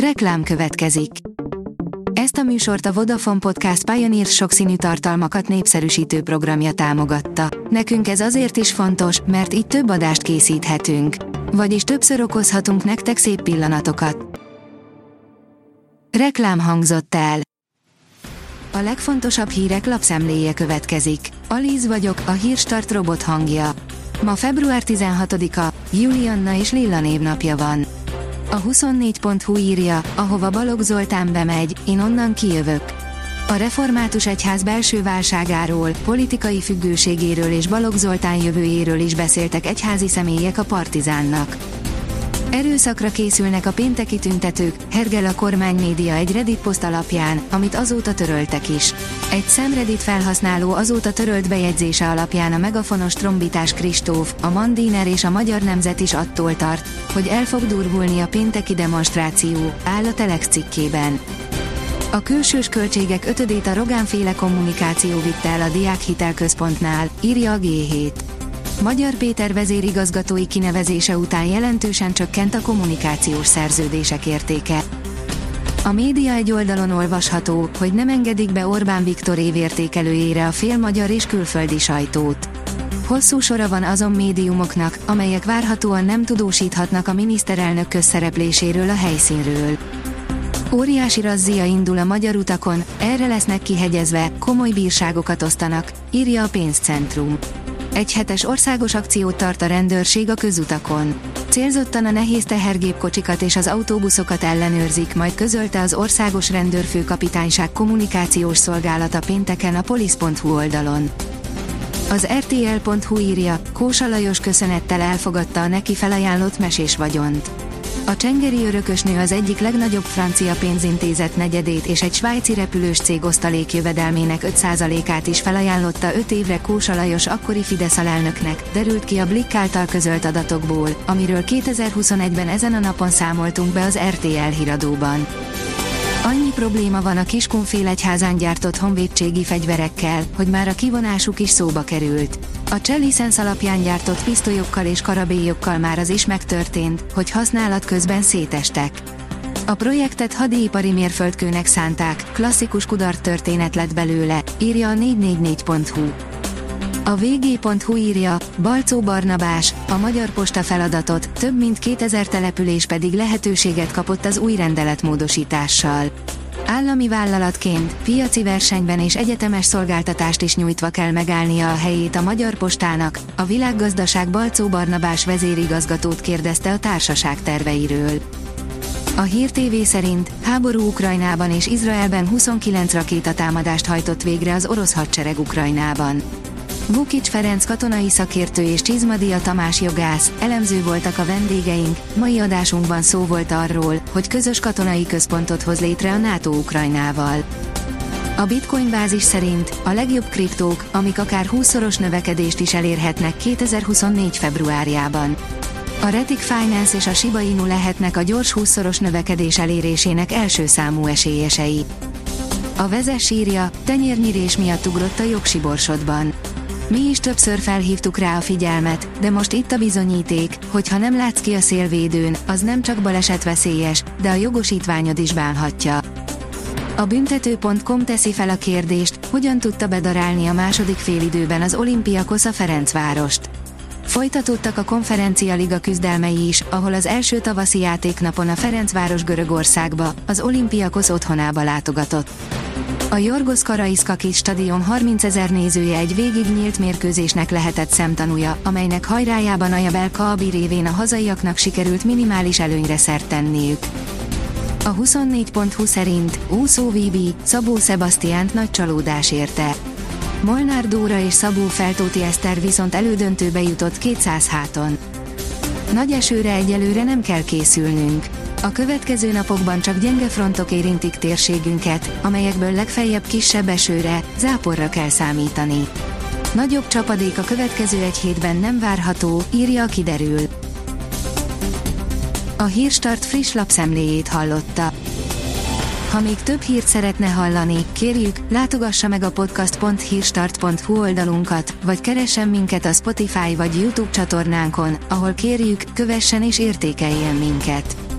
Reklám következik. Ezt a műsort a Vodafone Podcast Pioneer sokszínű tartalmakat népszerűsítő programja támogatta. Nekünk ez azért is fontos, mert így több adást készíthetünk. Vagyis többször okozhatunk nektek szép pillanatokat. Reklám hangzott el. A legfontosabb hírek lapszemléje következik. Alíz vagyok, a hírstart robot hangja. Ma február 16-a, Julianna és Lilla névnapja van. A 24.hu írja, ahova Balogh Zoltán bemegy, én onnan kijövök. A református egyház belső válságáról, politikai függőségéről és Balogh Zoltán jövőjéről is beszéltek egyházi személyek a Partizánnak. Erőszakra készülnek a pénteki tüntetők, hergel a kormány média egy Reddit poszt alapján, amit azóta töröltek is. Egy szemredit felhasználó azóta törölt bejegyzése alapján a megafonos trombitás Kristóf, a Mandiner és a Magyar Nemzet is attól tart, hogy el fog durvulni a pénteki demonstráció, áll a Telex cikkében. A külsős költségek ötödét a Rogán-féle kommunikáció vitte el a Diák Hitelközpontnál, írja a G7. Magyar Péter vezérigazgatói kinevezése után jelentősen csökkent a kommunikációs szerződések értéke. A média egy oldalon olvasható, hogy nem engedik be Orbán Viktor évértékelőjére a fél magyar és külföldi sajtót. Hosszú sora van azon médiumoknak, amelyek várhatóan nem tudósíthatnak a miniszterelnök közszerepléséről a helyszínről. Óriási razzia indul a magyar utakon, erre lesznek kihegyezve, komoly bírságokat osztanak, írja a pénzcentrum. Egy hetes országos akciót tart a rendőrség a közutakon. Célzottan a nehéz tehergépkocsikat és az autóbuszokat ellenőrzik, majd közölte az Országos Rendőrfőkapitányság kommunikációs szolgálata pénteken a polisz.hu oldalon. Az RTL.hu írja, Kósa Lajos köszönettel elfogadta a neki felajánlott mesés vagyont. A Csengeri örökösnő az egyik legnagyobb francia pénzintézet negyedét és egy svájci repülős cég osztalék jövedelmének 5%-át is felajánlotta 5 évre Kósa Lajos akkori Fidesz alelnöknek, derült ki a Blick által közölt adatokból, amiről 2021-ben ezen a napon számoltunk be az RTL híradóban. Annyi probléma van a Kiskunfél egyházán gyártott honvédségi fegyverekkel, hogy már a kivonásuk is szóba került. A Cselicens alapján gyártott pisztolyokkal és karabélyokkal már az is megtörtént, hogy használat közben szétestek. A projektet hadipari mérföldkőnek szánták, klasszikus kudart történet lett belőle, írja a 444.hu. A vg.hu írja, Balcó Barnabás, a Magyar Posta feladatot, több mint 2000 település pedig lehetőséget kapott az új rendeletmódosítással. Állami vállalatként, piaci versenyben és egyetemes szolgáltatást is nyújtva kell megállnia a helyét a Magyar Postának, a világgazdaság Balcó Barnabás vezérigazgatót kérdezte a társaság terveiről. A Hír TV szerint háború Ukrajnában és Izraelben 29 rakétatámadást hajtott végre az orosz hadsereg Ukrajnában. Vukic Ferenc katonai szakértő és Csizmadia Tamás jogász, elemző voltak a vendégeink, mai adásunkban szó volt arról, hogy közös katonai központot hoz létre a NATO Ukrajnával. A Bitcoin bázis szerint a legjobb kriptók, amik akár 20-szoros növekedést is elérhetnek 2024 februárjában. A Retic Finance és a Shiba Inu lehetnek a gyors 20-szoros növekedés elérésének első számú esélyesei. A vezes írja, tenyérnyirés miatt ugrott a jogsiborsodban. Mi is többször felhívtuk rá a figyelmet, de most itt a bizonyíték, hogy ha nem látsz ki a szélvédőn, az nem csak baleset veszélyes, de a jogosítványod is bánhatja. A büntető.com teszi fel a kérdést, hogyan tudta bedarálni a második félidőben az olimpiakos a Ferencvárost. Folytatódtak a konferencia liga küzdelmei is, ahol az első tavaszi játéknapon a Ferencváros Görögországba, az olimpiakos otthonába látogatott. A Jorgos Karaiskakis stadion 30 ezer nézője egy végig nyílt mérkőzésnek lehetett szemtanúja, amelynek hajrájában a Jabel Kaabi révén a hazaiaknak sikerült minimális előnyre szert tenniük. A 24.20 szerint úszó VB, Szabó Sebastiánt nagy csalódás érte. Molnár Dóra és Szabó Feltóti Eszter viszont elődöntőbe jutott 200 háton. Nagy esőre egyelőre nem kell készülnünk. A következő napokban csak gyenge frontok érintik térségünket, amelyekből legfeljebb kisebb esőre, záporra kell számítani. Nagyobb csapadék a következő egy hétben nem várható, írja a kiderül. A Hírstart friss lapszemléjét hallotta. Ha még több hírt szeretne hallani, kérjük, látogassa meg a podcast.hírstart.hu oldalunkat, vagy keressen minket a Spotify vagy YouTube csatornánkon, ahol kérjük, kövessen és értékeljen minket.